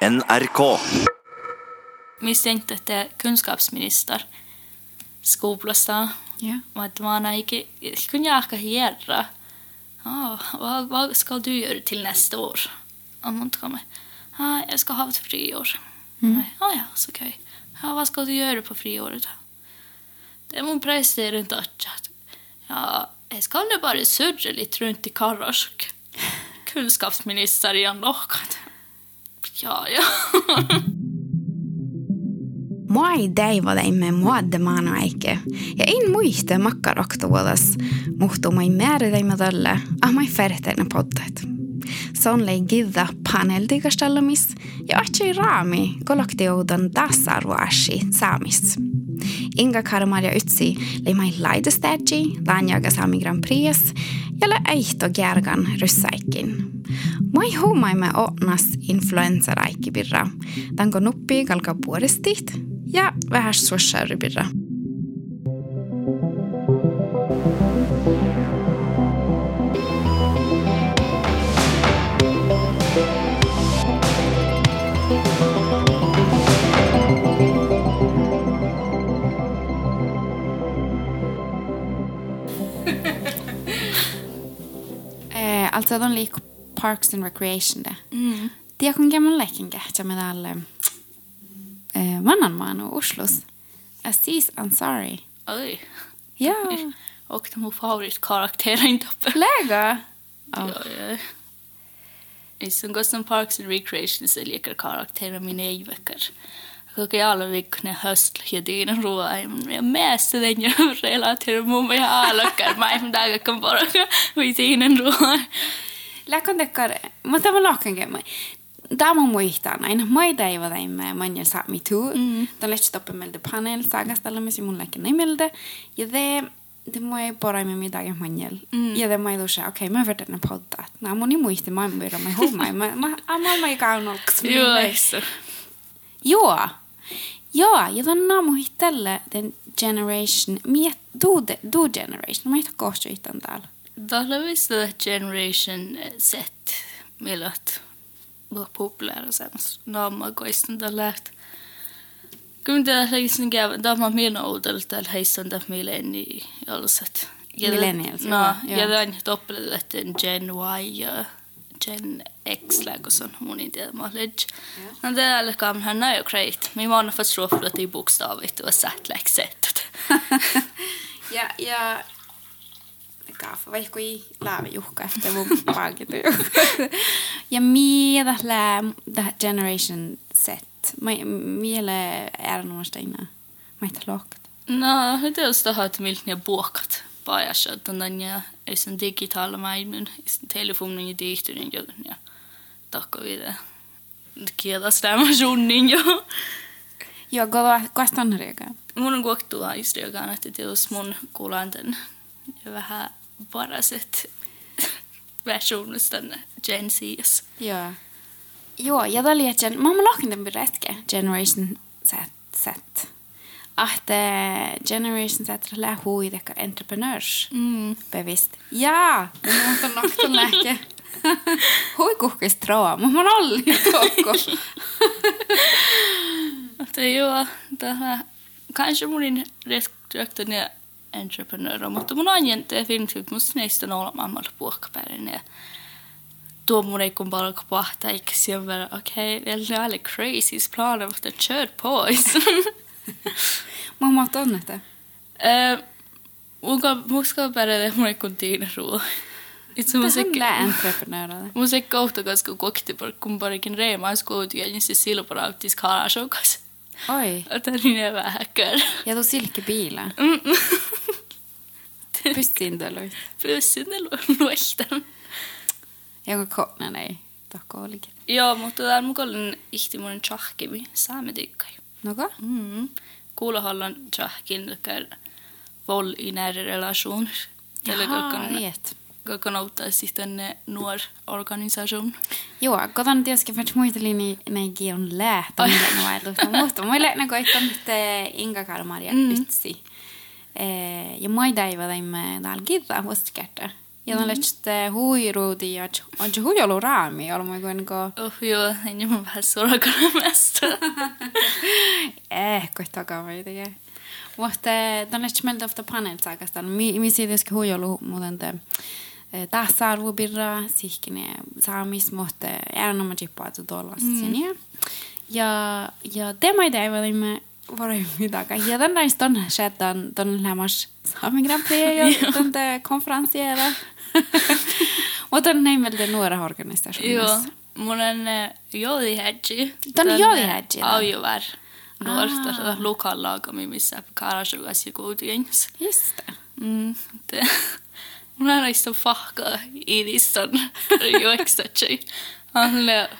NRK. misstänkte att det är kunskapsminister skolasta. Ja. Och att man har inte kunde jag göra. Ja, vad, vad ska du göra till nästa år? Om hon kommer. Ja, jag ska ha ett friår. Mm. Ja, ja, så okej. Ja, vad ska du göra på friåret? Det var prästen att ja, jag ska nu bara surra lite runt i Karrask. Kunskapsminister i Anlokan. Ja, ja. Mua ei täivadaimme muadde maana aike. Ja en muiste makkaroktuolas, mutta mai määrädaimme tälle, ah mai färteinen poddat. Son lei gidda paneltikastallamis ja atsi raami koloktioudon tasarvoashi saamis. Inga karmaria ytsi lei mai laidestadji, lanjaga saami Grand Prix, ja le eihto gergan ryssaikin. Mai huumaimme onas influenssaraikipirra. Tanko nuppi kalka puolestit ja vähän suossauripirra. Eh, alltså de liker Parks and Recreation da. Mm. Diakon Gemma Lekin gætja med alle eh, eh Vannanmann och Oslos. Aziz Ansari. Oj! Ja. Och de har favoritkaraktärer inte uppe. Läga? Ja, ja. I Sungosen Parks and Recreation så leker karaktärer mina egna böcker. Jag kan alla veckorna höstliga dina roa. Jag mäste den jag relaterar med mig alla veckor. Men dagar kan bara visa in en roa. Tekkar, mutta mä kemma. Tämä on muistaa näin. Mä ei teiva teimme manjel saami tuu. Mm. Tämän lähtee toppe meiltä panel sagastalla me mun läkken ei meiltä. Ja det det må jag bara med middag i manjel. Mm. Ja må jag då säga, okej, men vart den podda. Nej, mun ei muista, mä en myydä, mä huomai. Mä, mä, mä, mä ei kaunolks. Joo. Joo. Joo, ja tämän naamu hittelle den generation, miet, du, du generation, mä ei kohta yhtään täällä. Det generation set millä att vara populära sen namma koisten tällä että Kyllä tämä heisen käy, tämä on minun oudolla täällä heisen tämä millenni jolset. Millennials, No, ja tämän toppele että Gen Y ja Gen X lägger on mun inte det knowledge. Men det är liksom han är ju great. Min man har förstått för att det är bokstavligt och sett. Ja, ja... laavijuhkaaf, vaikka ei laavijuhkaaf, tämä mun pankit Ja miedä lää the generation set. Mä miele ärnuusteina. Mä ei lokt. No, det är så att milt ni bokat bara så att den ja är sen digitala männen i telefonen i dikten gör ja. Tack och vidare. Det keda stämmer sjunnen ja. Jag går kastan röga. Mun on kuoktua just rögaan, että jos mun kuulan tämän vähän paraset versioonista Gen Zs. Joo. Joo, ja tämä oli, että mä oon tämän retke, Generation Z. Z. Att eh, Generation Z lää hui tekka entrepreneurs. Mm. Bevisst. Jaa, mutta on nokton lähke. Hui kuhkis troa, mutta mä oon ollut tokko. Että joo, tähän, kanske mun rektryöktöne entreprenörer, mutta mun on jänttä definitivt musta näistä on olla mammalla puokkapäinen ja tuo mun ei kun bara pahta eikä siellä bara okej, okay, det är alla crazy planer, mutta kör på. Mä oon. Eh, Mun muska bara det mun ei kun tiina ruo. Itse musiikki. hän lää entreprenöörille. Musiikki kohta, koska kokti kun parikin reemaa skooti ja niin se silpara auttis Oj. Och tar in jävla hackor. Ja, då silkebilar. Mm. Pyssindelu. Pyssindeluista. Jonka kotna näin takollikin. Joo, mutta täällä en ihtimuinen med, saamme tikkai. Noka? Mm. Kuulohallan tjahkin, eli vol i nära relationer. Jaha, jag rätt. Vet. kan auttaa sitten nuor organisation. Joo, koton tietysti färs muisteli niin ne gion lähtö, millä ne vaihtuu. Mutta muille ne koittaa nyt Inga Kalmaria Mm. ytsi. Eh, ja moi daiva taimme täällä kiittää huostikärtä. Ja on lähtee huiruudi ja on se huijolu raami, on mä kuin ko. Oh joo, en ju vähän surakana mesta. Eh, koittakaa tekee. Mutta on lähtee meiltä ofta panelt saakastaan. Mi, mi siitä joskin huijolu muuten te tasa-arvopirra, sihkine saamis, mutta erinomainen chippaa tuolla mm. Ja, ja tema ei teivä, varumiddaga. Ja den där stunden skedde den lämmas Sami Grand Prix ja den konferensiera. Och den är väl några organisationer. Joo, mun on joodihädji. Tän joodihädji. Aujuvar. Nuorta lokallaagami, missä Karasugas ja kuutiens. Just det. Mm, det. Mun on näistä fahkaa idiston juokstatsi. Han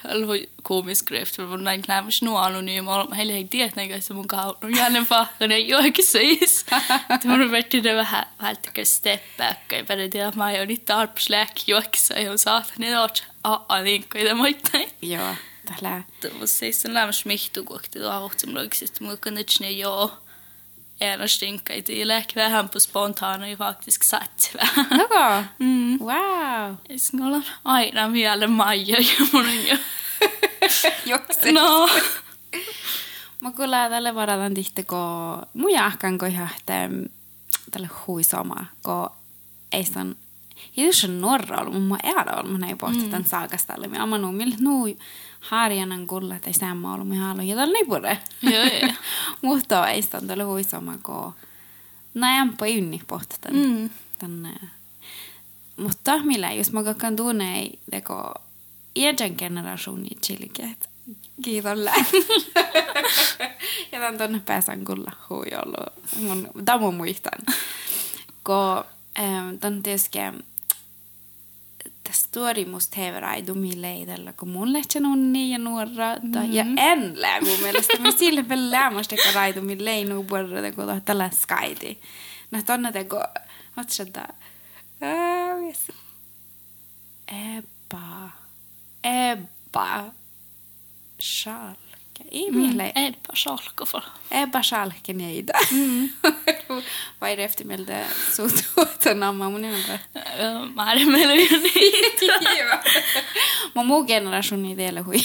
oli komisk greft, för mun näin klämmis nu anonym, och heillä ei tiedä, että mun kautta on jälleen fahkan, ei oikein siis. Mun vetti det vähän välttäkö steppäkkä, ja pärä tiedä, mä oon nyt tarpsläk juoksa, ja on saatan, että oot aa linkka, ja moittain. Joo, tällä. Det var siis sen lämmis mihtu, kun ahot som logiskt, mun kannatsi ne joo. Ena stinka i det lek vähän på spontana ju faktiskt satt. Joko? Mm. Wow. Isngolla aina vielä Maija ja mun jo. Joksi. No. Mä kyllä tälle varataan tihti, kun mun jahkan kun ihan tälle huisoma, kun ei san Hidussa norra ollut, mutta mä ära ollut, mä näin pohti tämän saakastalle. Mä amman millä nuu harjanan kulla, että ei sämmä ollut, mä haluan jotain nipure. Joo, joo. Mutta ei sitä tälle huisoma, kun näin på ynni pohti tämän. Mm. tämän mutta millä, jos mä kakkan tunne, teko iäjän generationi chilikeet. Kiitos ja tämän tuonne pääsän kulla hui ollut. Mun, tämä mun muistan. Kun tämän tietysti story musta heveraidu milleidellä, kun mun lehtsän onni ja nuora, ja en lää mun mielestä. Mä sille vielä kun raidu millei nuu puolella, kun tällä skaiti. No tonne teko, otsata, Ebba, Ebba, Charles. ei mm. Ebba Eipä salkova. Eipä salken eitä. Mm. Vai refti mieltä sun tuota nammaa mun enempää? Mä en meillä jo niitä. Mä muu generation niitä ei Det hui.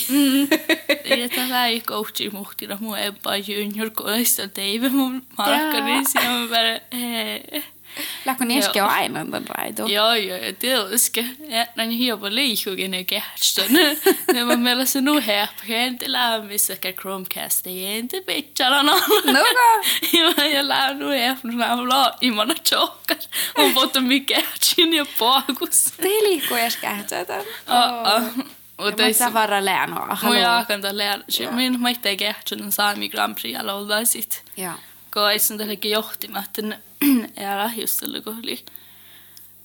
Ja tämä ei koutsi muhtina mun eipä junior kohdista teivä mun markkani. Siellä mä päälle, hei. Lakoneška ja. Island, right? Ja, ja, tiedoske. Ja, nan hieman liikkukin ei kehastön. Nämä meillä se nu häppäkent lämmissäkä Chromecast ei ente pitchalana. No no. Ja ja lää nu häppän mä vla imana chokkas. On potto mikä chin ja paakus. Teliikko äskähtsätä. Oh, oh. Och det är bara lära. Och jag kan ta lära. Min mäkta kehastön saami Grand Prix alla olda sit. Ja. Koisin tälläkin johtimatten era just tällä kohdalla.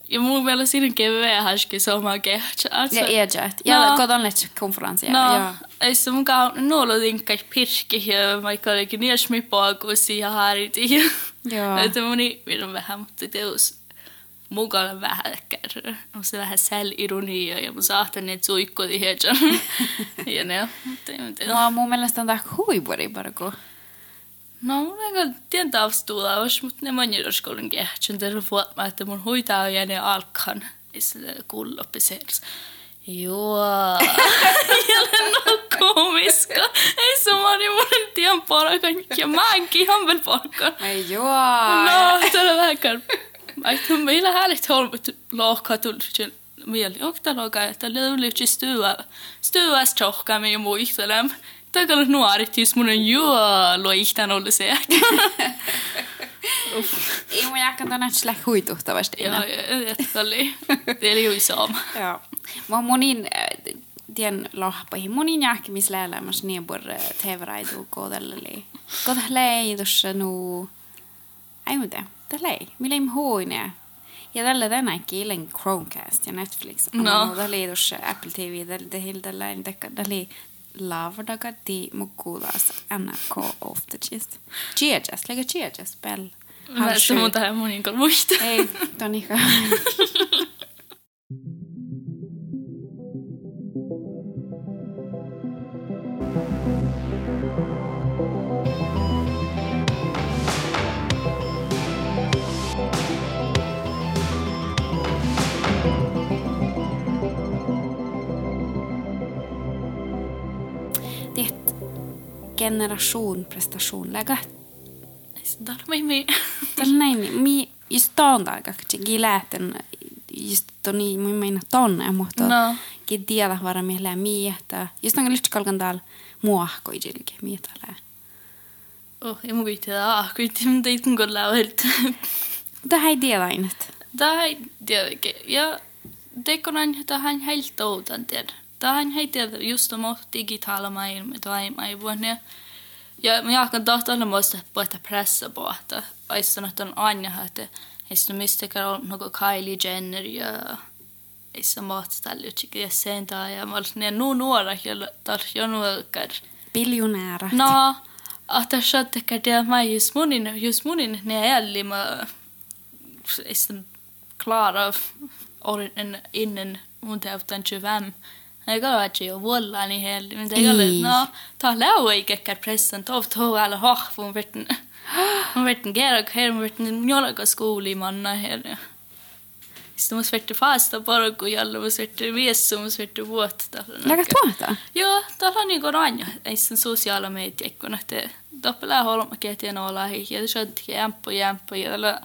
Ja mun vielä siinä keveä haski sama kehtsä. Ja ejet. Ja kodan lech konferenssia. No, ei se mun kaun nuolo linkkai pirki ja vaikka olikin nies mi paakusi ja hariti. Joo. Että moni minun vähän, mutta teus mukana vähän kärry. On se vähän säl-ironia ja mun saatan ne suikkoti hiedjan. ja ne, mutta ei mitään. No mun mielestä on tää huipuri parku. No, mun aika tien taustalla olisi, mutta ne moni skolan kehtsin tällä vuotta, että mun hoitaa ja ne alkan. Kulloppi seers. Joo. Jälle no komiska. Ei se moni mun tien parakan. Ja mä enkin ihan vielä parakan. Ei joo. No, tällä vähän. Vaikka meillä härligt holmut lohkaa tullut mieli. Onko tämä lohkaa, että löydetty stuva. Stuvas tjohkaamme ja muistelemme. Tagala nuoret just mun on juo loihtan ollut se. Ei mun jääkän tänne sille huituhtavasti. Joo, että oli. Eli jui sama. Joo. Mä monin tien lohpahin. Monin jääkki, missä lähellä niin pur tevraitu kohdalleli. Kohdallei tuossa nu... Ei muuta. Tällä ei. Millä ei huine. Ja tällä tänäkin illen Chromecast ja Netflix. No. Tällä ei tuossa Apple TV. Tällä tällä ei tällä lavadaga di mukulas NRK of the gist. Chiajas, lega chiajas, bell. Mä se mun tähän monin kun muista. Ei, ton generation prestationläge. Darmaimi. Darmaimi. Mi just on aika, kun giläten just toni, mun meina tonne, mutta no. ki tiedä vara mielä miettä. Just on lyhtskalkan täällä muahko idilke mietälää. Oh, ei mun kuitenkin ah, kuitenkin mun teit mun kollavelta. Det ei tiedä ainut. Tämä ei tiedä. Ja tekonan, että hän heiltä outan tiedä. Det han heter just om digitala maailma, det är mig vuonna. Ja, men jag kan data alla måste på att pressa aisan att on aina että Eistä mistakar on något Kylie Jenner ja Eistä maatställy chikä ja sen tai ja mal ne nu nuora jolla tar jo nuokar. Biljonäärä. No, att shottekar det mig just munin just munin ne älli ma Eistä klara innen mun täytän 25. Eikä ole jo vuolla niin heillä. Men det Ei. ole, no, ta lau ei kekkär pressan, tov tov alla hahvun verten. Mun verten gerak her, mun verten jolaka skoolimanna her. Sitten mun verten faasta porku jalla, mun verten viessu, mun verten vuotta. Lägä tuota. Joo, täällä on niinku ranja. Ei sen sosiaala media, kun nähte doppelää holmaketien olla ja det skönt jämpo jämpo ja tällä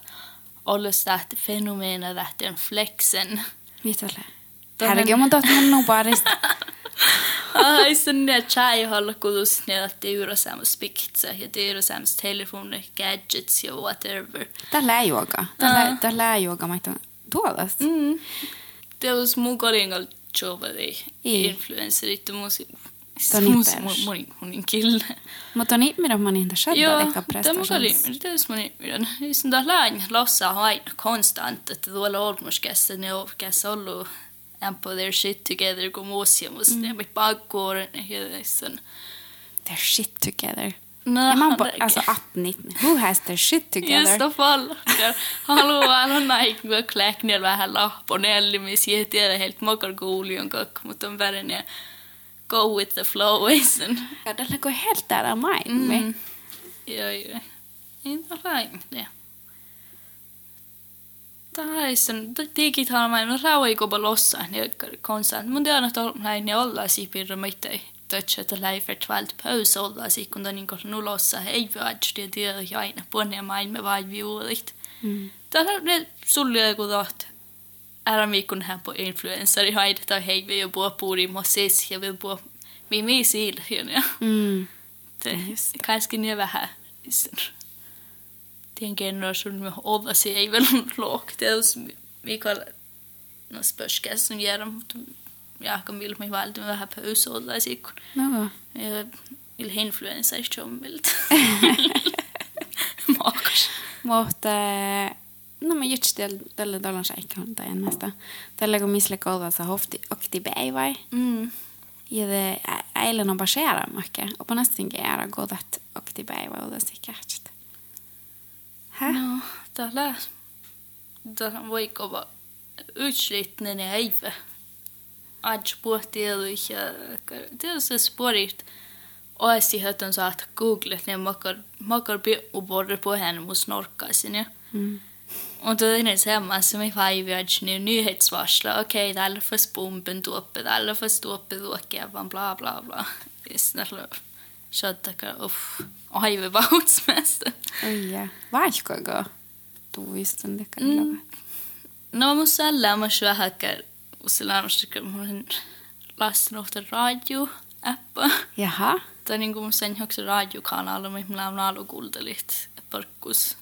olla tähti fenomeena tähti flexen. Mitä lää? Herregud, mun tohti mun nuparista. Ai sen ne chai hålla kudus ne att det är samma ja det är samma telefoner, gadgets ja whatever. Tällä ei juoka. Tällä, tällä ei juoka, mä että tuolasta. Mm. Det mugoringal jobba det Ei. influencer inte musi. Toni mun mun kille. Mutta on ihminen, mä niitä shadda Joo, tämä oli, prestations. det är som en Just där län lossa aina konstant att tuolla olmuskässä ne on käs ollut and put their shit together kun muusiamus Mm. ne mit bakkuoren ja sen. Their shit together. No, Ja mä oon po- alltså 18-19. Who has their shit together? Just det fall. Haluaa olla näin, kun kläknel vähän lahponelli, missä ei tiedä helt mokar kuulion kakka, mutta on värin ja go with the flow. Ja, tällä går helt av mig. Mm. Joo, joo. Lain ei sen digitaalinen, no rauha ei kopa lossa, niin konstant. Mun tiedän, että näin ne ollaan siipirra mitään. Tötsä, että läifert tvalt paus ollaan si, kun on niin kuin nu lossa, ei vaadju, det tiedä ja aina, ja maailma vai viulit. Mm. Tämä on ne sulle joku taht. Ära mikun hän på influencer i haide tai hei vi puhua puuri mo sis ja vi puhua mi mi siil. Ja Mm. kanske ni vähän tänker generation som med ova sig är väl lågt. Det är Mikael no spörskäs som gör dem. Jag kan vilja mig valda med här på hushållet. Så jag vill influensa i strömmilt. Makars. Mutta no mä just tällä tällä säikkaan tai ennästä. Tällä kun misle kolvansa hofti okti päivä. Mm. Jag det äilen on bara skära mycket. Och på nästan gärna går det är päivä och det är säkert. Hä? No, täällä, täällä voiko olla yksityinen äivä. Ads puhutteluja, tietysti sporit. Oesi hötön saat googlet när makar makar be och borre på henne. Ja. Mm. Och då är det samma som i Fiveage nu, nyhetsvarsla. Okej, okay, därför bomben då uppe, därför står uppe, då bla bla bla. Snälla. Shottakar, uff. Aivan vauhtsmästä. Oi ja. Vaikka go. Tu just on det kan Mm. No, mun sällä mä syö häkkär. Sillä on mun on lastanut radio-appa. Jaha. Tai niin kuin sen högsta radiokanalen, mihin mä on alukultelit parkkus.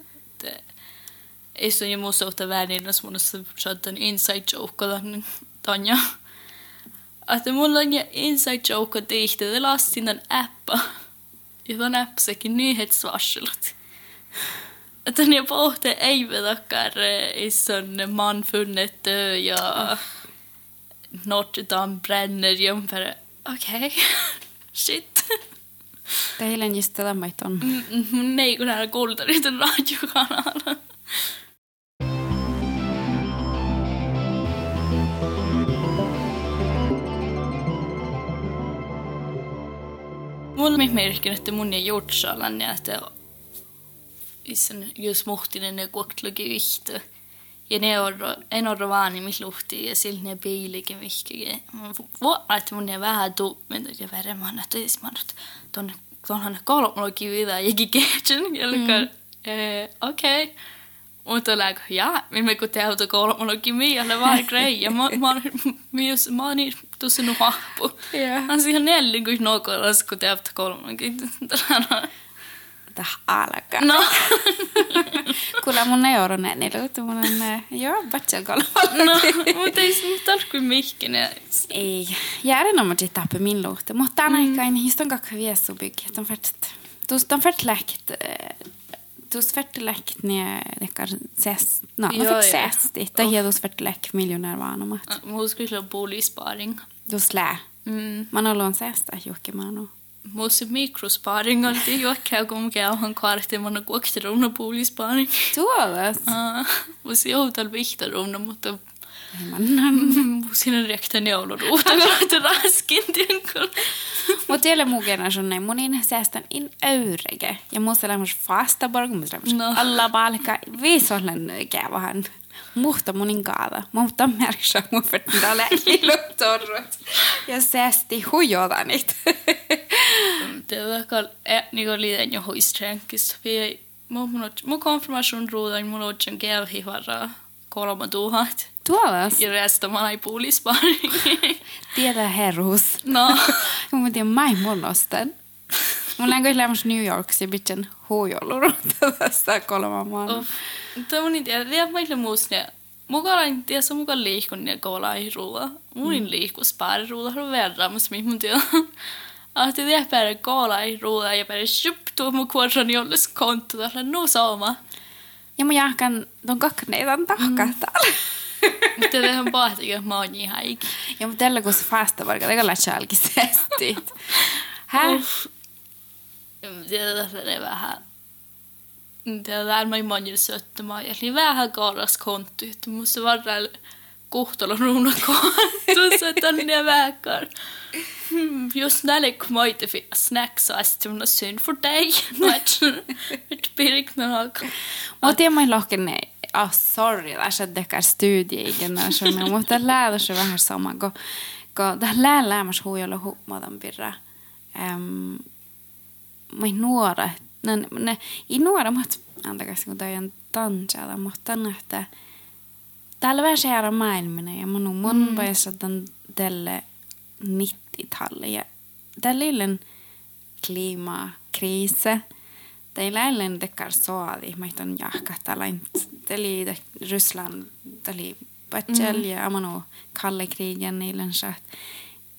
Ei se ju muussa uutta väärin, mun on saattan inside joke tänne Tanja. Että mulla on inside joke tehty, det lastin den appa. ja näpsäkin nyhetsvarslet. Että ne pohte eivät i sån man funnit dö ja Notre-Dame bränner jämför. Okej, shit. Teillä niistä tämä on. Mun ei kun älä kuulta niitä radiokanavaa. Mulla merkin, että mun ei juutsalan ja että isen just muhtinen ja kuoktlugi yhtä. Ja ne on, en ole vaan niin luhti ja sillä ne peilikin vihkikin. Vuonna, että mun ei vähän tuu, ja verran että siis mä että tuonne tuonhan kolmokin vielä jäkin kehtsin. Ja mm. okei. Okay. Mutta like, ja, minä kun tehdään kolmonokin mielle vaan grei. Ja mä, mä, mä, mä oon niin tosi nuhappu. Yeah. Oon siihen neljä, kun nokolas, kun tehdään kolmonokin. Täh alkaa. No. Kuule mun neuronen, niin löytyy mun on, joo, batsen kolmonokin. No, mutta ei se nyt ole kuin mihkinen. Ei, ja erinomaisesti tappi min luhte. Mutta aina mm. ei, just on kakka viesubygg. De färt, de färt läkt tuossa verttelek ne dekar ses no no färt ses det det är tuossa verttelek miljonär vanomat muus kyllä puulisparing tuossa lää mm. man har lån sesta johonkin manu muus mikrosparing on ju kan kom käy han kvarte man till runa puulisparing tuolla ah muus joutal vihta runa mutta Man siinä rekten jouluruuta, kun raskin tinkun. Mutta siellä muu generation ei monin säästän in öyrege. Ja muussa lämmäs fasta borg, muussa lämmäs no. alla palka. Viis olen käyvähän. Muhta monin kaada. Mutta märksä mun fyrtin ole ilottorrot. Ja säästi huijota niitä. Det verkar niin liian jo huistränkis. Mun konfirmation ruudan mun otsan käyhi varraa kolma tuhat. Tuolas? Ja resto man ei puolispari. Tiedä herus. No. Mun tiedä mai monosten. Mun on kyllä New Yorkissa bitchen huijolurutta tästä kolman maan. Tämä mun tiedä, tiedä meille muusne. Mukaan tiedä, se mukaan liikun ja kola ei ruoa. Mun mm. liikku spari ruoa, har verran, mutta min mun tiedä. Att det är bara kola i ruoa ja bara sjup tuo mun kuoran jolles konto, tällä no sama. Ja mun jahkan ton kakneitan tahkaa mm. täällä. Mutta det on pohtikin, mä oon ihan ikin. Ja mutta tällä kun se fasta varka, det kan kälkisesti. Hä? vähän Tämän mä söttämään. Eli vähän kaaras kontti, että musta varmaan kohtalo ruunakonttuus, että on ne vähän Just när det kommer inte finnas snacks så är det synd för dig. Ett birknalag. Och det man lagen är, ah sorry, tässä tekee studiegenerationer, mutta lähdä se vähän sama, kun, kun tässä lähdä lämmäs huijalla huomataan pirraa. Um, mä nuora, ne, ne, i nuora, mutta antakas kun toi on tantsalla, mutta että täällä vähän seara maailmina ja mun mun mm. pojassa tämän tälle 90-talle ja tällä illen klimakriise, teillä illen dekar soadi, mä on jahkahtaa eli Ryssland oli Batjel mm. ja amano kallekrigen illen saat.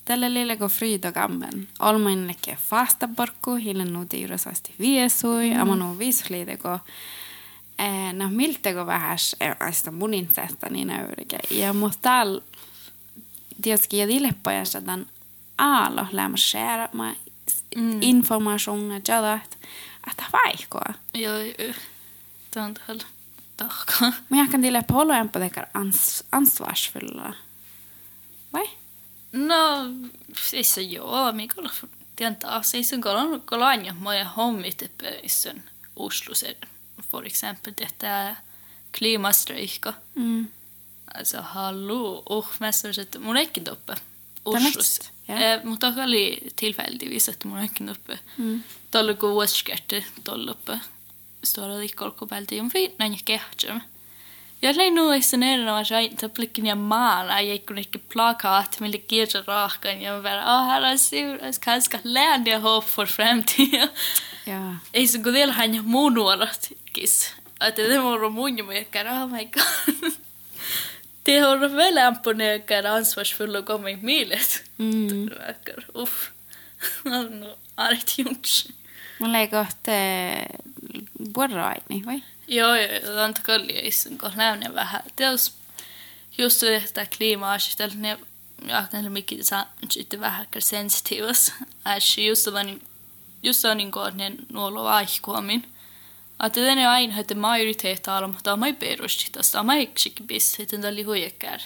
Tällä lillä kun Frida gammen. Olmain leke fasta porkku, hillen nu tiiro saasti viesui, mm. amanu visliite kun eh, no miltä kun vähäs eh, aista munin tästä niin öyrikä. Ja mutta täällä tietysti ja tilppajas, että alla lämmer skära med mm. information och att att det var inte. Ja, det är inte heller. Men jag kan dela på hålla en ansvarsfulla. No, siis joo, Mikola tiedän taas, siis on kolon kolanja moja hommit pöisen Oslosen för exempel detta klimatstrejka. Mm. Alltså hallå, och mest att mun inte uppe. Oslos. Ja. Eh, mutta oli tilfälligtvis että mun äkkin uppe. Mm. Tuolla kun vuosikärti tuolla uppe stora ikkolkopelti on fiitnan ja kehtsum. Ja läin nuissa erinoa sain taplikin ja maala ja kun ikke plakaat mille kirja rahkan ja bara ah här är sur kanske lärn jag hopp för framtiden. Ja. Ei se kun vielä hän muun nuorat kis. Että det var mun ja mä oh my god. Det har väl imponerat ansvarsfulla kommit milet. Mm. Uff. Argt gjort. Mulla ei kohta vuoroaini, vai? Joo, joo, on kalliaisen, kun näen vähän. Teos just se, että kliima-asioista, ne mikä saa sitten vähän sensitiivas. Että just on just on niin kuin ne nuolo vaihkuamin. Att det är aina että majoritet av dem, de har perustit, de har ikke bis, että det oli huijekär.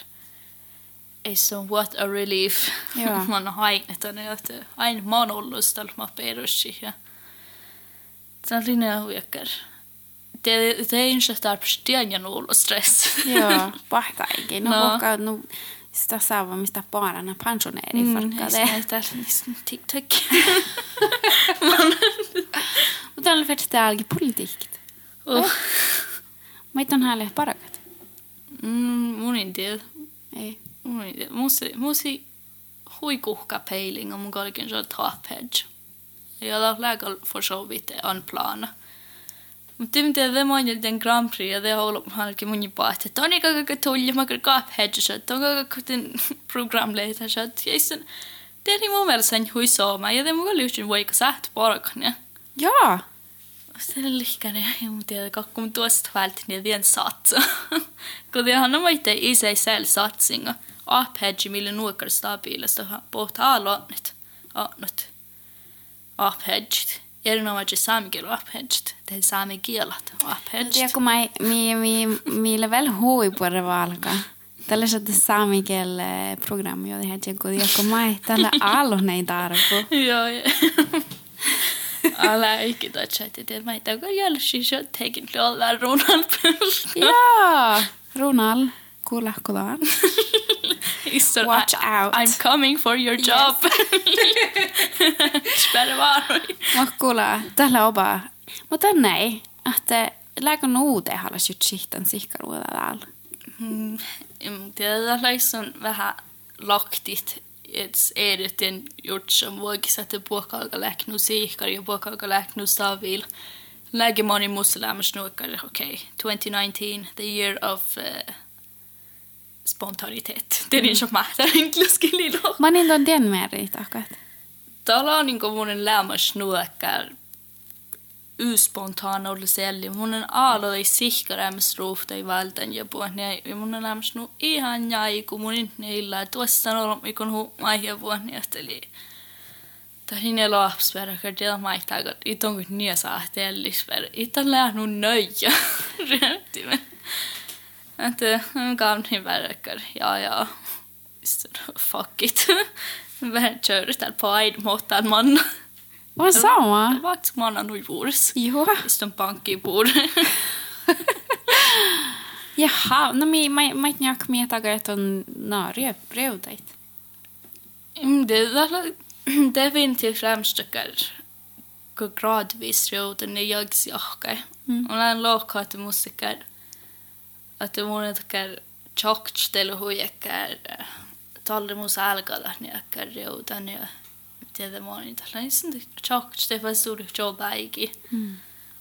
Ei se on what a relief. Man har aina, että aina mä oon ollut, että mä perustin. Ja Tällainen huijakkar. Det, det är inte där på stjärnan och stress. Joo, pahtaikin. No, No. no. no sitä saa mistä paarana pensionäri Mm, farkade. det är TikTok. Mutta on faktiskt algi poliitikit. Och, Meitä on häälle parakat. mm, mun en tiedä. Ei. Mun en tiedä. Musi, musi huikuhka peiling om mun kalken så top hedge. Ja då lägger för så vitt en plan. Mutta mitä det man den Grand Prix ja det håller halke mun på att det är kaga tulli mä kyllä hedge så det är kuten programledare så att jag sen är mun mielestä sen hui sooma ja det mun kyllä just voi sagt bara kan ja. Joo. Se on lihkane, ja mun tiedä, kakku mun tuosta vältti, niin vien satsa. Kun det handlar om inte i sig själv satsningar. Aphedge, millä nuokar stabiilista, pohtaa alonnut. Annut. Aphedge. Erinomaisesti aphedge. Det är saami kielat aphedge. Ja kun mä, mi, mi, mi level hui puolella valka. Tällä se saami kiel programmi, joten hän tjekko, ja kun mä tällä alo nei tarvu. Joo, ja. Alla ikke da chatte det mig. Det går jävla shisha taken till alla Ronald Joo. Runal, kolla, kolla. Ister, Watch I, out. I'm coming for your job. Yes. kuulla, tällä opa. Mutta näin, että lääkön uuteen haluaisit sitten sihkaruudella täällä. Mm, tietynlaista on vähän laktit että eduten gjort som vuokis, että puokalka läknu sihkar ja puokalka läknu savil. Lääkemoni muslimis nuokkar, okei, Okej, 2019, the year of uh, spontanitet. Det är niin som mahtaa enkelskililo. Mä niin ton tien meri takat. Täällä on niin mun lämmäs nuokar uspontana olla selli. Mun on aalo ei sihkarämmäs ruufta ei valtan ja puhne. Ja mun on lämmäs nu ihan jäi, kun mun neillä. Tuossa on ollut mikon huumaihia puhne. Eli Tämä on niin lapsverra, kun tiedä maittaa, kun itse on kuin niin saa tellisverra. Itse on lähnyt nöjä. Että eh, gav ni verkar, ja ja, fuck it. Vähän körtään mått. muhtaan manna. Vad sa man? Vart mannen och gjordes. Jo. Istället pankki bor. Jaha, no mi, ma, ma ei tea, kas meie taga jätta on no, röv, rövdeid. Det är inte främst att gå gradvis rövden i jagsjahka. Mm. Och den lågkatmusiker. musiker Että mun takar choktelu huijakar talle mus algalla niin akkar råden ja tiedä moni tällä niin sen det var stor jobb äigi.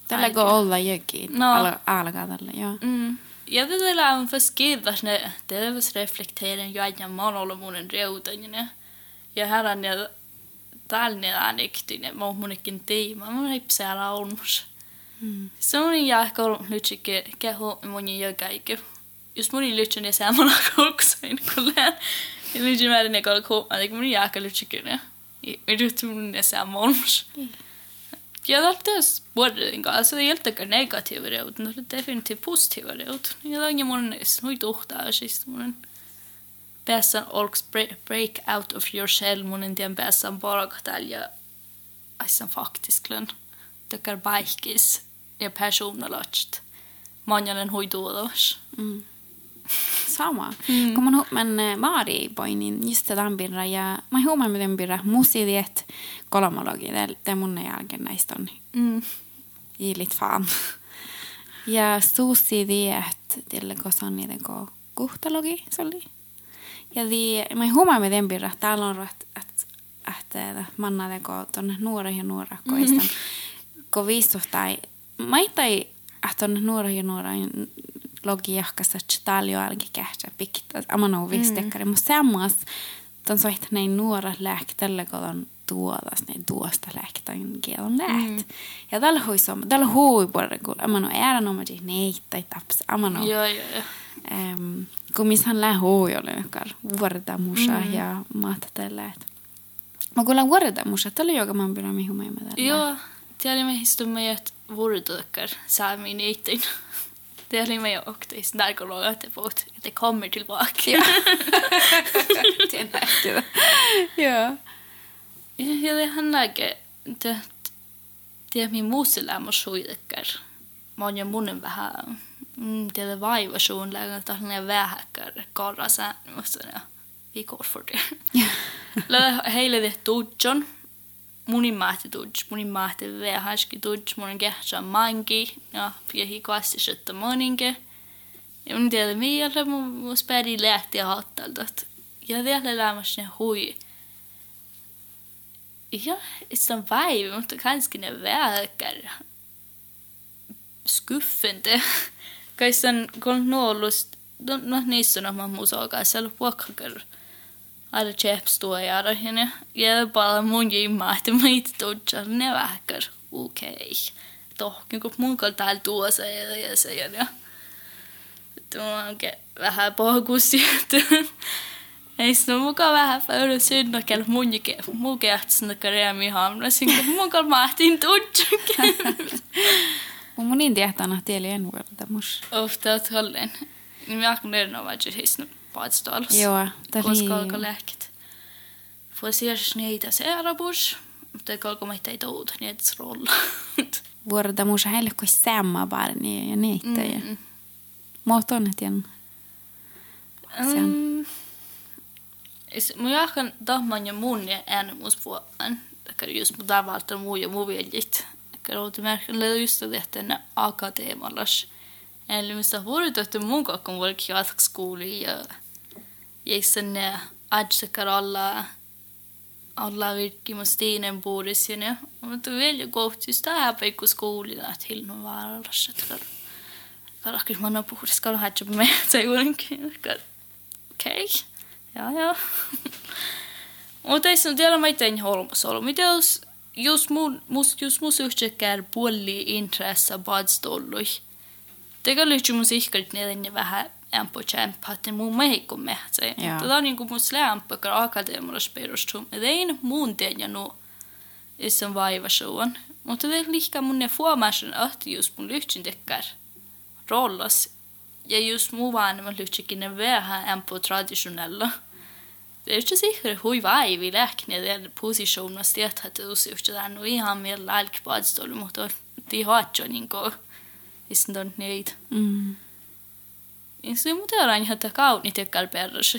Tällä go olla jokin. Al, alkaa tällä, joo. Ja det där är för skivas när det är väl reflektera ju att jag man håller mun råden ja. Ja är det tällä äänektyinen, mä oon munkin tiima, mä oon ipsää olmus. Mm. Semmoinen jääkol lytsikin keho moni jokaike. Jos moni lytsin ja samana koksain kulleen. Ja lytsin määrän ja kol kuopaan, eli moni jääkol lytsikin. Ja ryhtyy mun ja samanamus. Jag lärde både en gång, alltså det hjälpte inte negativa råd, men det är definitivt positiva råd. Jag lärde mig att snöjt åkta här sist morgonen. Bäsan orks break out of your shell, men det är bäsan bara att älja. Alltså faktiskt, lön. Det är bajkis. Ja personalast. Manjalen hoiduodos. Mm. Sama. Mm. Kun mä men eh, Mari poinin just tämän ja mä huomaan miten birra musiidiet kolmologi, det mun jälkeen näistä on Mm. ilit fan. Ja suusidiet, till kosan niiden ko kuhtalogi, se oli. Ja di, mä huomaan miten birra, täällä on että että että manna teko tonne nuora ja nuora koistan. Mm-hmm. Ko mä ei että tonne nuora ja nuora logi jahkassa, jo alki kähtsä pikkiä, amma no viistekkari. Mutta sammas, ton soit näin nuora lääktällä, kun on tuodas näin tuosta lääktäin kielon läht. Mm. Ja tällä hui som, tällä hui puolella, kun amma no ääran oma siis neittai taps, amma no. Joo, joo, joo. Um, kun missä hän lähe hui oli nekar vuorta musa mm. ja maata tällä. Mä kuulen vuorta musa, tällä joka mä pidän mihin mä. Joo, tiedämme historia, vuorotyökkar saamiin ittiin. Det oli meidän oktais narkologa, että puhut, että kommer tillbaka. Ja. det är näkyvä. Joo. Ja ihan näkee, että tiedä, minä muistella mun suidekkar. Mä oon jo munen vähän, mm, tiedä vaiva suun lägän, että on vähäkkar korra säännössä. Ja vi går for det. Eller heille det tutjon. Munin mahti tudj, munin mahti vähäski tudj, munin kehtsä manki ja piehi kassi syttä moninke. Ja mun tiedä vielä mun, mun spädi lähti hattalta, että ja vielä lämmäs ne hui. Ja, se on vaiva, mutta kanske ne vähäkkär skuffende. Kai sen kun nuolust, no, no niissä on mä musoa, se on. Aina chepstua ja rahine. Ja paljon mun jimmaa, että mä itse tutsa, ne vähäkär. Okei. Okay. Tohkin kun mun kanssa täällä tuossa ja ja se ja ja. Että mä oon vähän pohkussi, että ei se on mukaan vähän paljon synnä, kell mun jike, mun kehtsinä karjami hamnasin, kun kanssa mahtin tutsakin. Mun mun tiedetään tieli en vuodelta mus. Ofta att hållen. Ni märker det nog att jag badstals. Joo, Koska alkaa lääkit. Får se sneita se arabus. Mutta kalko mä ei tuuta, niin et rolla. Vuodelta mus heille kuin samma barni ja niitä. Ja... Mm. Muut on, että jan. Mm. Mun jahkan tahman ja mun ja en mus vuoden. Tämä just mun tavalta muu ja muu veljit. Tämä märkillä just det että ne akateemallas. Eli missä vuodet, että mun kakon vuodet jatkoskouli ja Jason adsekar alla, alla rikkimustiinen buudessa ja mutta vielä kohtuusta häpeikku skuulina, että hilman vaarallassa. Kalakkis manna puhdas kala hajab me, se juurinkin. Okei, jaa jaa. Mutta ei sinun tiedä, mä tein holmas ollut. Mitä jos, jos mun, mus, jos mus yhtäkään puoli intressa badstollui. Teka lyhtsä mun sihkalt ne vähän ämpö kämpa, että mun meikko mehtsä. Tätä on niin kuin mun slämpö, kun akateemalla perustuu. Ja tein muun ja nu, on vaivasuun. Mutta det lika mun ne fuomasen, että just mun lyhtsyn tekkär rollas. Ja just mun vaan mä lyhtsykin ne vähän ämpö traditionella. Det är inte säkert hur vai vi räknar den positionen det att det är just det nu i han mer lalk på att stå mot det har ju ninko is don't need. Mm. Se mutta on ihan kauni tekkar perus.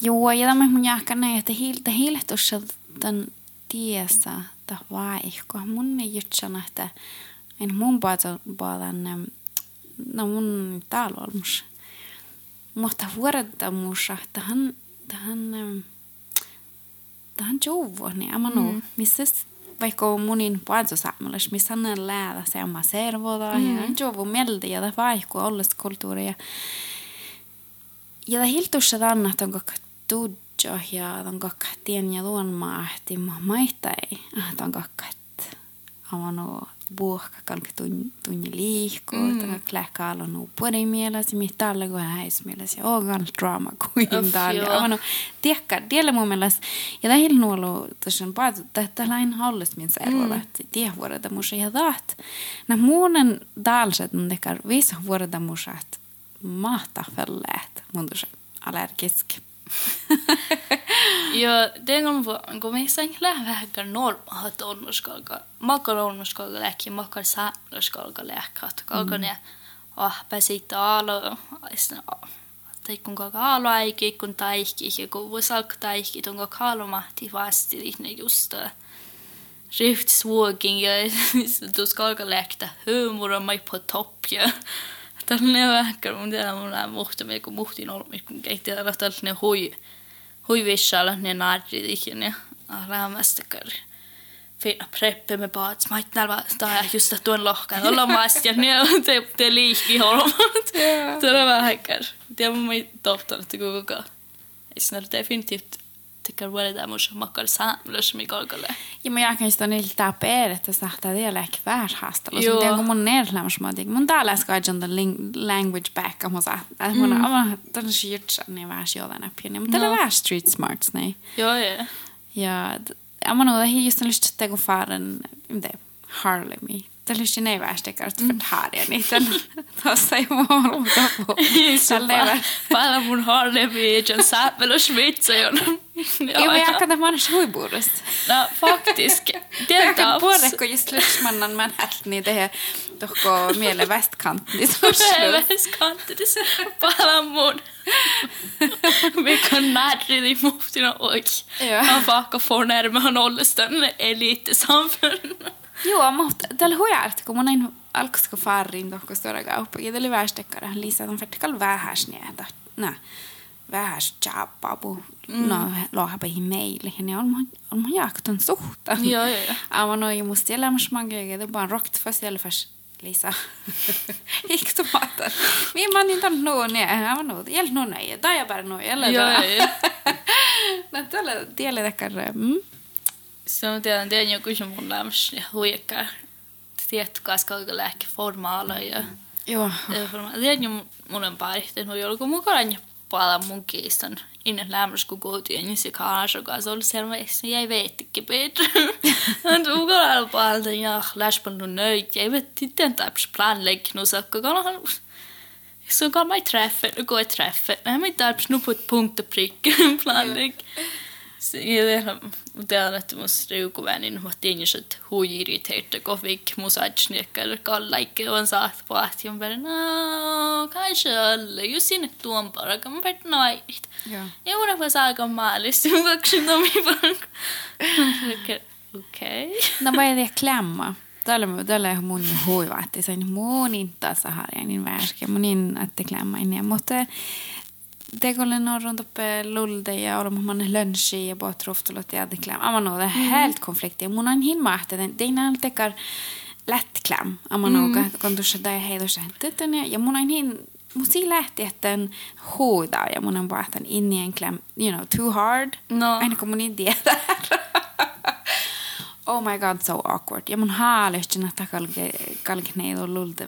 Joo, ja tämä mun jahkana, että hiiltä hiilehtussa tämän tiessä ta vaihko. Mun ei jutsana, että en mun puolen, no mun täällä olmus. Mutta vuorottamus, että hän, hän, hän jouvo, niin ama no, mm. missä vaikka munin puolitosaamalla, missä hän läädä se oma servoda, mm. ja hän jouvo mieltä, ja tämä vaihko ollessa kulttuuria. Ja tämä hiltussa tänne, että onko tudjo, ja onko tien ja luonmaa, että mä maittai, että onko avannut buokka kalka tunni liikkuu, mm. tämä kläkka alla nu puoli mielessä, mitä alle kun häis mielessä, ja ogan drama kuin täällä. Avannut, tiekka, tiellä mun mielestä, ja hilnu ollut tosiaan paatu, että lain hallis min servolla, että tie vuoroda musa, ja taat, nä muunen dalset, on tekar viisa vuoroda musa, että mahtaa felleet, mun tosiaan allergisk. ja den gången var går med sen lähvähkar norma hat onnoskalka makar onnoskalka lähki makar säännöskalka lähkat kalka ne ah pääsit alo isna tai kun kaka alo aiki kun taikki ja kun vuosalka taikki tunko kalomahti vasti ne just Rift swaging ja du skalka lähtä humor mai på topp ja tällainen vähkär mun tiedä mun lää muhta me kun muhtin ollut kun keitti tällä tällainen hui hui vissalla ne narri ikin ja räämästäkär fina preppe med bad smait nälvä tai just tuon lohkan olla mast ja ne te te liikki hormat tällä vähkär tiedä mun ei tohtan että kuka ei sinä definitivt tycker väl det måste makar samlas med kalkalle. Ja mä jääkin sitä niiltä peer, että sahtaa vielä ehkä vähän haastella. Joo. Mutta kun mun nerlämäs mä otin, mun täällä ska john the language back, amma sa, että mun mm. amma tämän shirtsa niin vähän jollain pieni, mutta tällä vähän street smarts niin. Joo, joo. Ja amma no, det är just en lust att gå faren, det Harlemi. Tällaisia tällaisin ei väestekart förtäriä niiden tuossa ei mua ollut tapu. Päällä mun harleviin, sen säppelä svitsajon. Joo, mä jatkan tämän mannes huipuudesta. No, faktiskt. Tiedätkö puolet, kun just lyssmannan man hällt niin tehdä tohko miele västkantis. Miele västkantis. Päällä mun. Vilka närrili muftina oj. Ja. Han vakar förnärmar han ålderstömmen elitsamfundet. Joo, mutta tällä huijat, kun mun aina alkoisko farrin tohkoistora kauppa, ja tällä väestekkärähän lisätään vertikal vähäsniätä. Nää, vähäs chappaa pu, mm. no lohapäihin meille, ja ne on mun, on mun jakton suhta. Joo, joo, joo. Aivan noin, musta elämässä mä oon kyllä, vaan rokta fast jälfäs Lisa. Gick du maten? Min man inte någon är här var något. Hjälp någon är där jag bara nu eller där. Ja. Natala delen där kan. Se on tiedän joku sun mun lämmäs ja huikkää. Tiedätkö, koska alkaa lääke formaala ja... Joo. Tiedän mun on päihteen, mutta joku mukaan paljon mun kiistan. Innan lämmäs kun kotiin, niin se kanssa kanssa oli selvästi, jäi veittikin Peter. Men mukaan paljon ja läspän on nöjt. Jag vet inte inte att planlägga nu så kan man träffa och gå i träffa. Nej, men där nu på ett punkt och prick. Att måste ju gå vänin mot det så att hur irriterat går fick musatsnickar kallaike on på att jag bara no kanske alla ju sinne tuon bara kan man vart nait. Joo. Ja mun on saa maalista, mun kaksin tomi vaan. Okei. No mä en klämma. Tällä, tällä on mun huiva, että se on mun inta sahari, niin värskä. Mun in, että klämma in. Mutta Det går Degolen on luldeja olemahan lönsi ja pohtroftulot ja deklam. Aman on mm. helt konflikti. Mun on hin mahteten. Tein on tekar lättkläm. Aman on mm. Jag kun tuossa tai heidossa ja mun on hin mutta siinä lähti, että en huuda ja mun on vaan, että innien kläm, you know, too hard. No. Aina kun det idea oh my god, so awkward. Ja mun haalystin, että kalkneilu lulta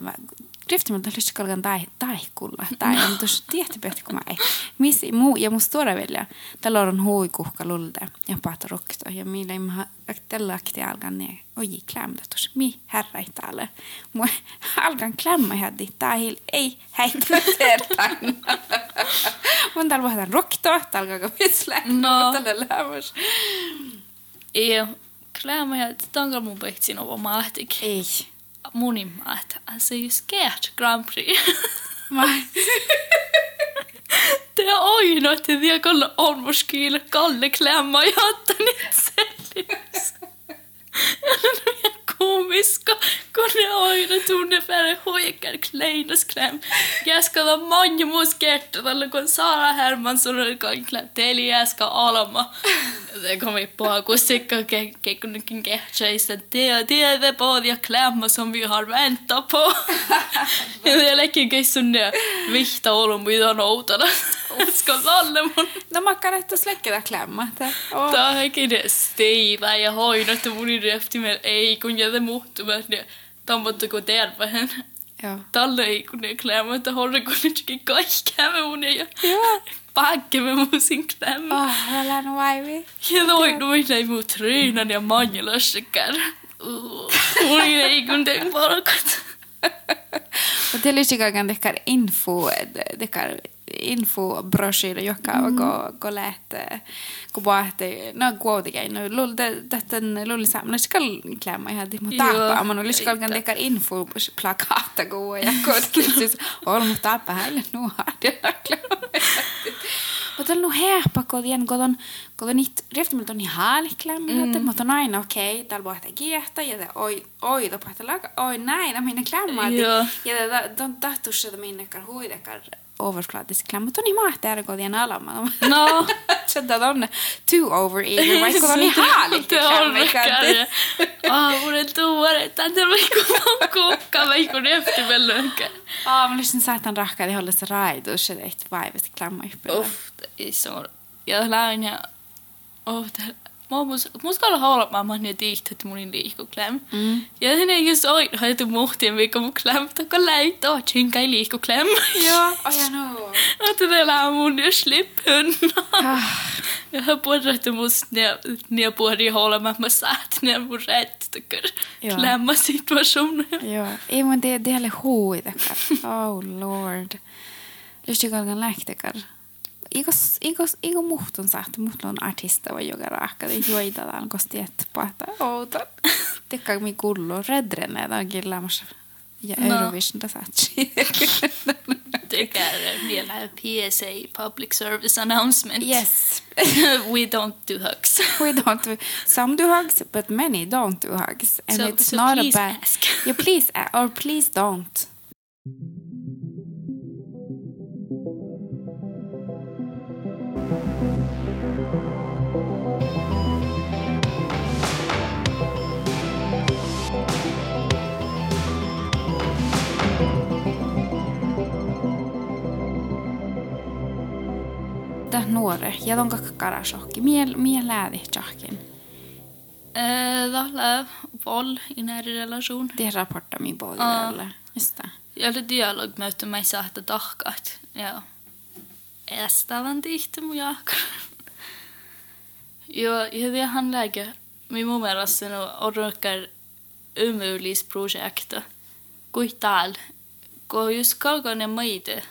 Drifti mun tällaista kalkan tai, taikulla. Tai on tuossa tietty pehti, kun mä ei. Missi, muu, ja musta tuoda vielä. Tällä on huikuhka lulta. Ja paata rokto. Ja millä mä tällä akti alkan ne. Oi, klämda tuossa. Mi, herra ei täällä. Mua alkan klämma hädi. Tää hil, ei, hei, tertaan. Mun täällä vähän rokto. Täällä alkaa pitsellä. No. Tällä lämmössä. Ja klämma ja tanka mun pehtsin ovo mahtik. Ei. morning mat as you sketch Grand Prix. det har ju något till det kolla ormorskil, kolla klämma i hattan i cellhus. komiska, kun ne aina tunne päälle hoikan kleidoskläm. Käskala manjumus kertalla, kun Sara Hermansson oli kaikilla teli äsken alma. Se komi pakusikka kekkunnekin kehtsäistä tiedä tiedä pohdia klämma som vi har väntat på. Ja jälkeen keissun ne vihta olon mitä noutana. Uskon Sallemon. No makkaret släkketä klämmätä. Oh. Tämä on edes teivä ja hoidot mun reftimer ei kun jätä muuttumat ja tammottako tervehen. Joo. Tällä ei kun ne klämmät ja horre kun ne kaikkäämme mun ja pakkemme mun sin klämmä. Ah, oh, älä nu aivi. Ja noin noin näin mun tröjnan ja manjelassikär. Mun ei kun tein parakat. Och till lycka kan det info, det kan infobroschyr joka mm. go, go läte go boate no gode gei no lul de deten lul samna skal klämma i hade mot tapa man lul skal kan leka info plakata go ja god kissis all mot tapa här nu har det. Mutta on herpa kodien, kodon, kodon niitä rieftimiltä on niin haaliklämmin, mm. mutta on aina okei, okay, täällä voi tehdä kiehtä, ja oi, oi, tapahtuu, oi näin, minne klämmää, ja. Tahtuisi, että minne huidekar mutta on niin mahti ääri, kun tien alama. No. Sieltä on too over eager, vaikka on niin. Det orkar Ah, mun ei tuore. Tän on vaikka kukka, vaikka ne efter välönkä. Aa, mä lysin saatan rahkaa, että håller sig raidus, että vaivasti klämmä yppillä. Uff, är så. Jag lär ja. Oh, det Mulla muskalla haluamaan, mä oon nyt että mun liikkukläm. Mm. Ja sen ei just oit, haitu muhtien viikko mun kläm, takka läit oo tsinkäi liikkukläm. Joo, oja no. Otta teillä on mun jo slippun. Ja hän puhutti musta ne puhutti haluamaan, mä saat ne mun rätt, takka klämmä situation. Joo, ei mun tiedä, teillä huuitakaan. Oh lord. Lysti kalkan lähtekään. Iko, iko, iko muhtun saat, muhtun on artista vai joka raakka, ei juoitetaan, kosti et pahta outan. Tekkaa mi kullu, redrenne, tämä on kyllä ja No. Eurovision satsi. Tycker vielä PSA, Public Service Announcement. yes. We don't do hugs. We don't do, some do hugs, but many don't do hugs. And So- it's so not please a bad... ask. Yeah, please, a- or please don't. nuori ja onka karasokki. Mie, mie lähdit jahkin. Äh, det våld i nära relation. Det rapporterar min båda. Uh, Just det. Jag hade dialogmöte med mig så att det darkat. Ja. Estävän tihti mun jaakka. Joo, ja det han lägger min mielestä nu orkar umulisprojekta. Kuital. Kun just kalkane maite.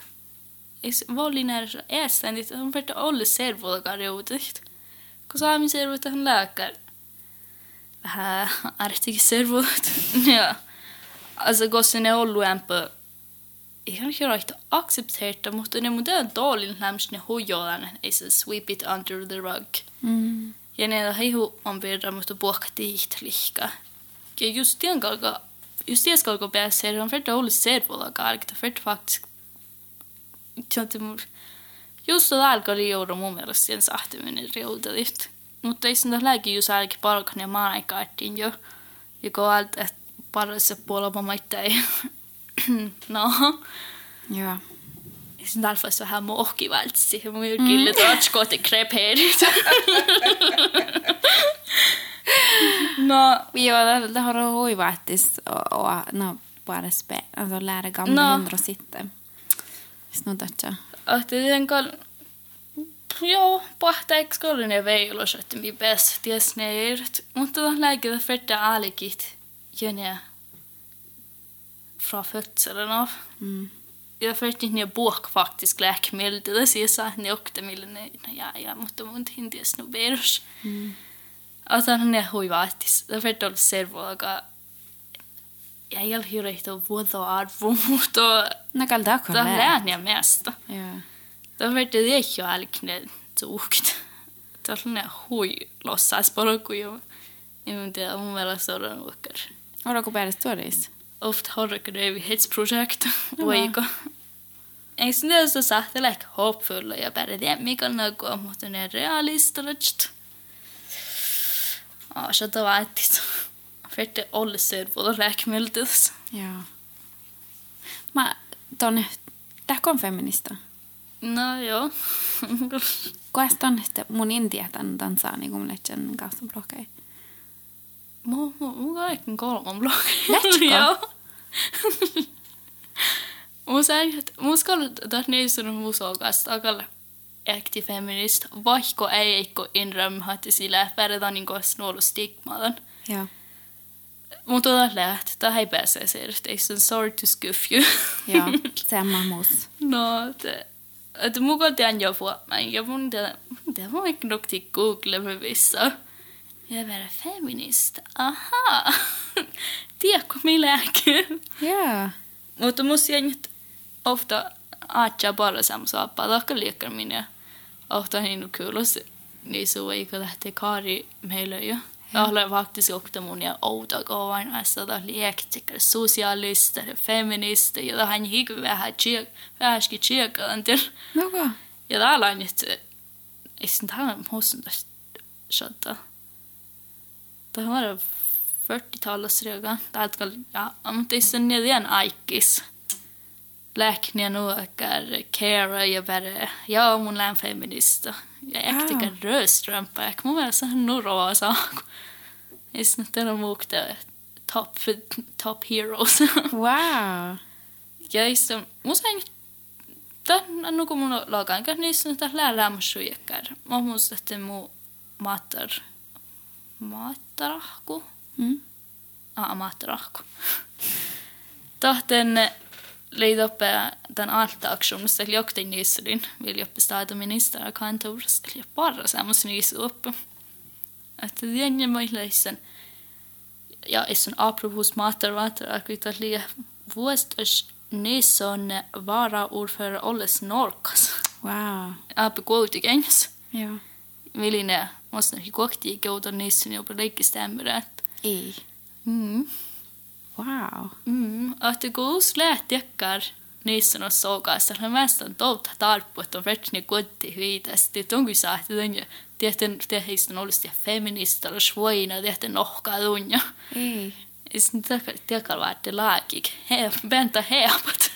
Nära eständit. Han vart alle servolgar joudit. Kun saamme servot han läkar. Vähän artikin servot. ja. Alltså gossen är olluämpö. Ihan hirveästi aksepteerta, mutta ne mun teidän toolin lämsin ne hujolan, ei se sweep it under the rug. Mm. Ja ne heihu on verran, mutta puhka tiihtlikka. Ja just tien kalka, just tien kalka pääsee, on verran ollut servolla kalkta. Tjonti mun, just det alkaa liiura mun mielestä sen sahtiminen riutelit. Mutta ei sen läki just alki palkan ja maanaikaattiin jo. Kun alta, että parissa puolella maittaa ei. no. Ja. Ja sen alfas vähän mohkivältsi. Mun mm. kyllä trotskooti krepeerit. no, Jo, det, det har du faktiskt och, och no, bara spä, alltså lära gamla No. hundar att sitta. Snuddatja. että den kal... Joo, pahta eikö kollin ja veilos, että mi bäst ties neirt. Mutta lägger det färta alikit. Jönä. fra fødselen av. Mm. Jag försökte när jag bok faktiskt läkemedel. Det säger så att jag åkte millen ja, jag måste mun hindi snoberus. Mm. Alltså han är huivaatis. Det försökte olla servoaga. Ja ei ole hirveästi vuotoa arvoa, mutta... No kyllä tämä on Tämä on lääniä miestä. Joo. Tämä on tehty ehkä älkinen tuhkit. Tämä on hui lossaas polkuja. Ja mun tiedä, mun mielestä se on ollut. Oliko päästä tuodeissa? oft hurrikanöyhetsprojekt voiko. Eikö ne ole så sahte like hopefulla ja pärjää mikä on näkyä, mutta ne realistilliset. Ja så det var ett fette alle ser på det läkemedlet. Ja. Mä tonne, det on feminista? No joo. Kuinka on, että mun intiä tämän, tämän niin kuin mun kautta blokkeja? Mun, mun kaiken kolman blogin. Lähtsikö? Joo. mun että mun tässä niissä on muusokasta akalla äkti feminist, vaikka ei eikko inröm, että sillä pärjätään niin kuin nuolu stigmadan. Ja. Mutta tämä läht, tämä ei pääse se, että ei sen sorry to skuff you. Ja, samma mus. no, että että mun kotiin on jo vuomaan, ja mun tiedä, mun tiedä, mun ehkä nukti Google med vissa. Jag är feminist. Aha! Tiedätkö milläkin? Ja. Mutta musta jengit ofta aatsaa bara samma palakka liekkaminen. Ofta niin kuulos niin suu eikä lähtee kaari meillä jo. Jag har faktiskt också mun ja outa kovan assa da liektikä sosialista ja ja hän hiiku vähän chiek vähäski. Något. Ja täällä on nyt ei sen täällä musta tästä tähän var 40-tallasrioga. Täältä ja, mutta itse neljän aikis. Läkniä nuokar, Kara ja värre. Ja mun län feminista. Ja äktikä wow. Ah. rödstrumpa. Jag kommer ihåg såhär några saker. Det är snart en av mokta top, top heroes. wow. Ja itse, mun sen tämän nukun mun logan kanssa, niin sanotaan lää lämmäsyyjäkkär. Mä muistan, että mun matar matarahku. Mm. Ah, matarahku. Tahten leid uppe den alta aksjonen, så jeg lukte nyser din, vil jeg oppe stadig minister og kantor, så jeg bare samme nyser oppe. At det ikke mye løsen. Ja, er sånn apropos mater, vater, akkurat at lia, våst og nysen vara ordfører Olles Norkas. Wow. Ja, på god til gengs. Ja. Vill inne, måste nog gå till goda nysen och på lika stämmer rätt. I. Mm. Wow. Mm. Att det går slät jäckar nysen och såga så han mest en dot tarput och verkligen gott till vidas. Det att den ju det är det heist nollus det feminister och svoina det är nohka dunja. I. Is det det kan vara det lagig. He, vänta heapat.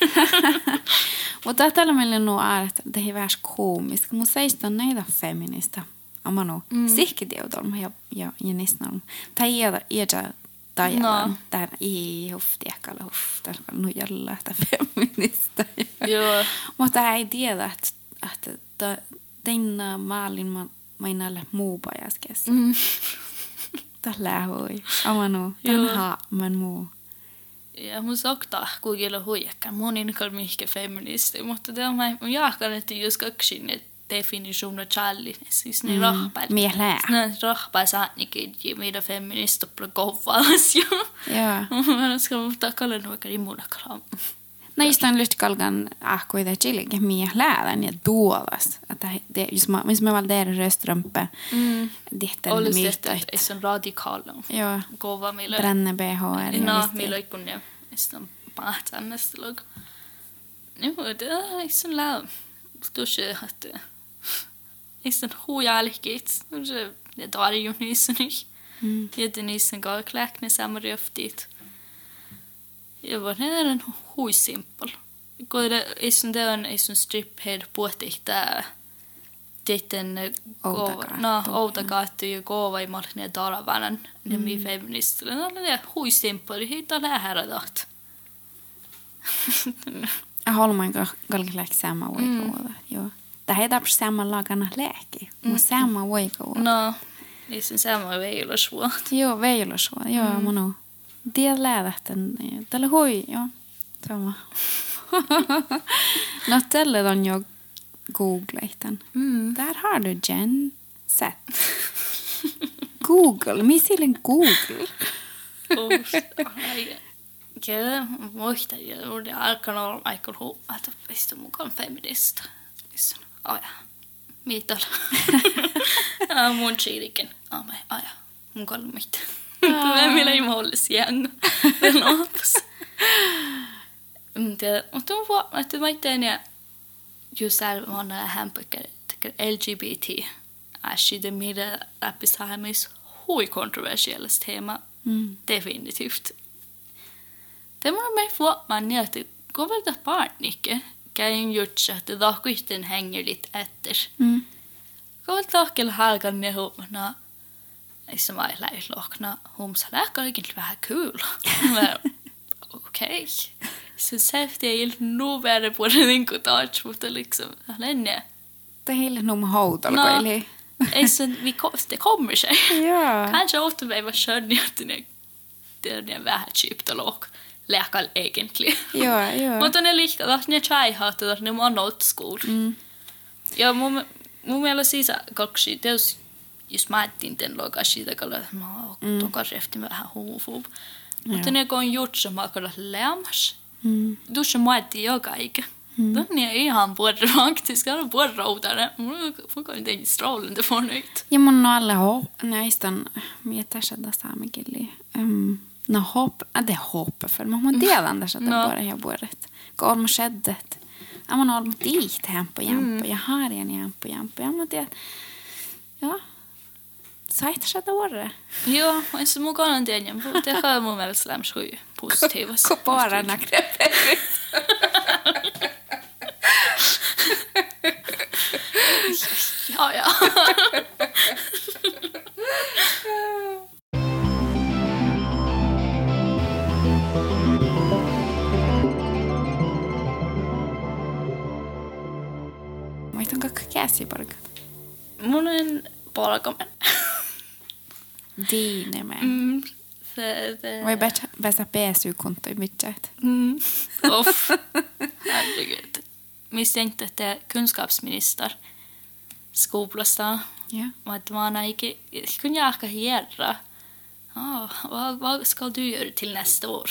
Mutta tällä meillä är att det är värst komiskt. Mun seistä näitä feminista. Amma no. Mm. Sihki teudolma ja, ja, ja nisnolma. Tai iäda, iäda tajalan. No. Tää ei hufti ekalla huff. Tää on nu jällä että feminista. Jo. Mutta ei tiedä, että, että denna maalin ma, mainalle muu pajaskes. Mm. Tällä hui. Amma no. Joo. Tän haaman muu. Ja mun sokta kuikilla huijakkaan. Mun inkal mihke feministi, mutta det on mä jaakan, että jos kaksin et definition challi, siis niin rahpäin. Mielää. Ne rahpäin saatnikin, mitä feminista på kovvalas jo. Joo. Mä ska mutta kallan vaikka rimulla kram. Näistä on lyst kalgan ahkoida chillinge mie läädän ja tuolas. Että jos mä jos mä val där röstrumpe. Mm. Ditten Olisi että ei se on radikaala. Joo. Kova millä. Bränne BH No, millä kun ne sitten pahtannesta log. Nu det är så lä. Då Ich sind Jag geht's. ju ja, da är ju nysen ich. Mm. Ja, den nysen går kläckne samma röftigt. Jag var den är en hojsimpel. Går det i sån där en i sån strip här på det sitten kova, no, outa kaattu ja kova ei mahti ne talavanan, ne mi feministille. No, ne hui simppeli, hei tää lähärä taht. Holman kalkilääksää mä voi joo. Mm. Jo. Det här är därför samma lagana läke. Och samma way på. No, sama svårt. Jo, veilo så. Jo, mm. man nog. Det lät den. Tällä hui, jo. Sama. no tällä on jo googlaitan. Mm. Där har du Jen sett. Google, missilin Google. Kyllä, muista, ja oli alkanut olla aika että pistä mukaan feminista. Missä aja. Mitä Mun chilikin. Ame, aja. Mun kolmit. Tulee meille imollis jänga. Laapas. Mutta mut on vaan, että mä teen ja just siellä mä oon hamburger, LGBT. Ashi de mira rappisaimis hui kontroversiellis teema. Mm. Definitivt. Det var mig få man ner till går väl det barn, Nicke? käinjutsatta lohkuisten hängelit ätter. Mm. Kolt lohkel halkan ne huomana. Niissä mailla ei det huomsalla kaikin vähän kyllä. Okej. Okay. Så säftig är helt nog värre på den än kotage mot det liksom. Länge. Det är helt nog hautal no. eli. ei se, vi det kommer sig. Yeah. Kanske återväg var körd att det är det vähän chipta lohk. Läkal egentligen. Joo, joo. Mutta ne liikaa, että ne että ne on old school. Mm. Ja mun, mun mielestä siis kaksi, teos, jos mä ajattelin den loga siitä, kalla mä Mm. toka refti vähän huufuub. Mutta ne kun gjort som mä kalla lämmas. Mm. Som mä joka ikä. Mm. Då är ihan både faktiskt, han är både rodare. Mun kan inte strålande förnöjt. Ja mun no alle ho, näistä on, mitä sada saamme kili. Um, Na hopp, det hoppar för man har delandet att det bara jag borret. Går man skeddet. Man har mot dit hämpa och jämpa. Mm. Jag har en jämpa och jämpa. Ja, det. Ja. Sajtar sig det Ja, och en små gång den jag bodde har man väl slam sju positiva. Kopara nackreppet. ja, ja. vaihtanko käsiparkat? Monen polkomen. Diineme. Mm, se, se. Voi päästä pääsykuntoi mitään. Mm. Uff. Herregud. Misstänkte että kunskapsminister skoplasta. Yeah. Att man inte kunde jaka hierra. Vad, vad ska du göra till nästa år?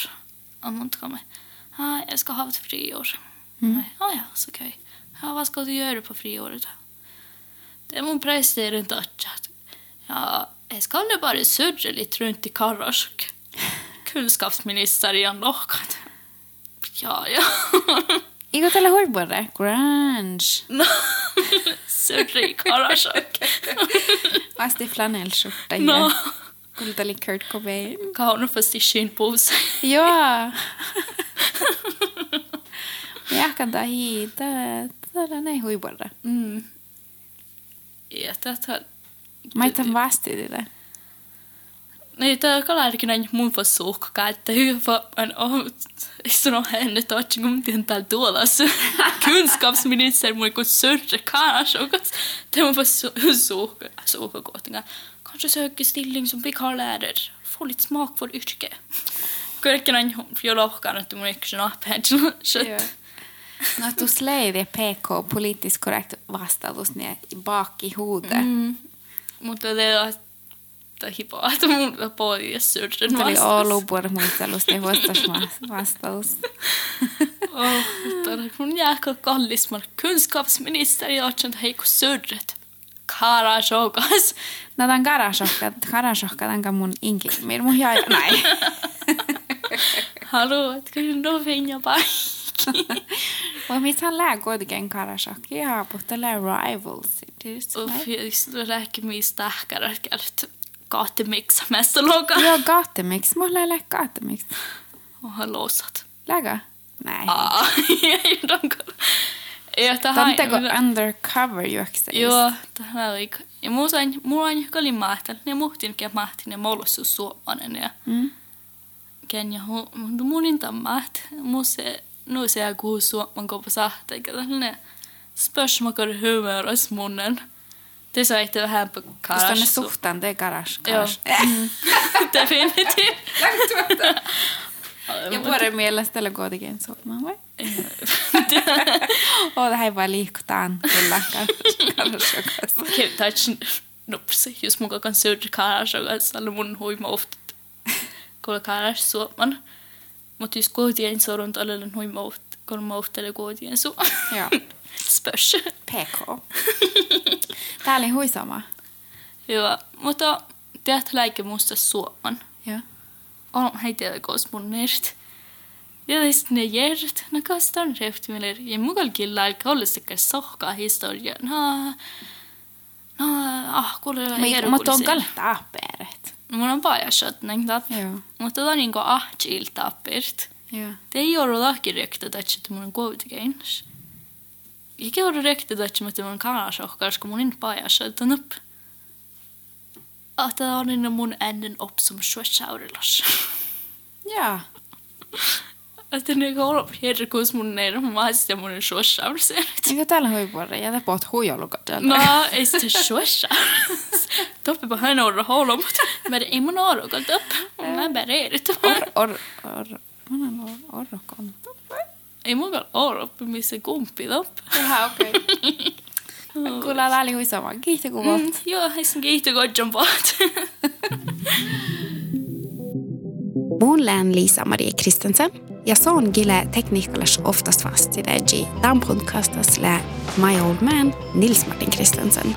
Om hon inte kommer. Ah, jag ska ha ett friår. Mm. Hm. Ah, ja, så okej. Okay. Ja, vad ska du göra på friåret? Det är min president att ja, jag ska nu bara surra lite runt i Karasjok. Kunskapsminister igen lohkat. Ja, ja. Eikö tällä huipuolella? Grunge. No, surra i Karasjok. Asti flanellskjorta. No. Ja. Kuulteli Kurt Cobain. Kaunu fast i skinnpose. Joo. Jahkan tahi. Täällä Sellainen huipulla. Mm. Ja tätä... Mä etän vasti tätä. Niin, tämä on kalarikin näin mun puolesta suuhkakaan, että hyvä on ollut sanoo henne, että ootko mun tiedän täällä tuolassa. Kunskapsministeri mun kun sörjä kanssa, och det är mun puolesta suuhkakohtinga. Kanske söker stilling som vikarielärare, Få lite smak för yrke. Kaikki näin jo lohkaan, että mun ei kysyn apeen, että No, tu sleivi PK, poliittis korrekt vastaus, niin bak i huudet. Mm. Mutta hipoa, että mun pois syrjän Tämä oli Oulupuolen muistelusta ja vastaus. oh, mutta mun jääkö kallis, mä kunskapsminister ja otsan heikko syrjät. Kara shokas. No tämän karasokka, karasokka tämän mun inki. Meillä mun jää, näin. Hallå, että kyllä no finja paikki. Lär kuitenkin karasokki ja puhta lää rivals. Uff, jag räcker mig starkare att kallat gatemix mest loka. Joo, gaatemiksi. Mulla ei lähe gaatemiksi. Och har låsat. Lägä? Näin. Aa, ei. Ja tähän... Tanteko undercover juokse? Joo, tähän oli... Ja mulla on, mulla on kali mahtel. Ne muhtin, kä mahtin, ne molossus suomanen ja... Mm. Ken ja mun inte maht. Musse, nu ser jag kuhu suoman kopa sahte, eikä tällainen spörsmakar humöras munnen. Det sa inte vähän på Just karas. on ne suhtaan, te karas. Joo. karas. Mm. Definitivt. Ja vuoden mielestä tällä kuitenkin suomaan, vai? Oo, tähän vaan liikutaan kyllä. Okei, touch nopsi, jos mun kakan syrji karas, alla mun huima ofta. Kolla karas suoman. Mutta jos kuitenkin sorun tällä huima ofta, kolla mä ofta kuitenkin su. Joo. Spörs. PK. Tää oli huisama. Joo, mutta teet läike musta suoman. Joo. On heitä kos mun nert. Sitten ne järt, ne kastan rehtimille. Ja mukaan kyllä kollistikai sohkaa historia. No, no, ah, kuule, Mutta on kyllä tapeeret. Mun on pajasat, näin tap. Joo. Mutta tämä on niinku ahtil tappirt. Joo. Det ei ole lahki rekta, että mun on kuitenkin. Eikä ole rekta, että mun on kanasohkaa, koska mun on upp. Että on inne mun ennen upp som sjösaurilas. Joo. Että ne kus mun mun maista mun sjösaurisen. Eikö täällä huipuolella? Ja te puhut huijolukat. No, ei se sjösaurus. Toppi och hålla mot. Men det är mun orrokat upp. Mä bärerit. Or, or, or, mun on or, orrokon. Ei mun ole missä kumppi upp. Jaha, okei. Okay. Kuulla tää oli huisama. Kiitos kuvat. Mm, joo, ei sen kiitos kodjon paat. Mun län Lisa Marie Kristensen ja se on gile tekniikalas oftast vastidegi. Tämän podcastas lä My Old Man Nils Martin Kristensen.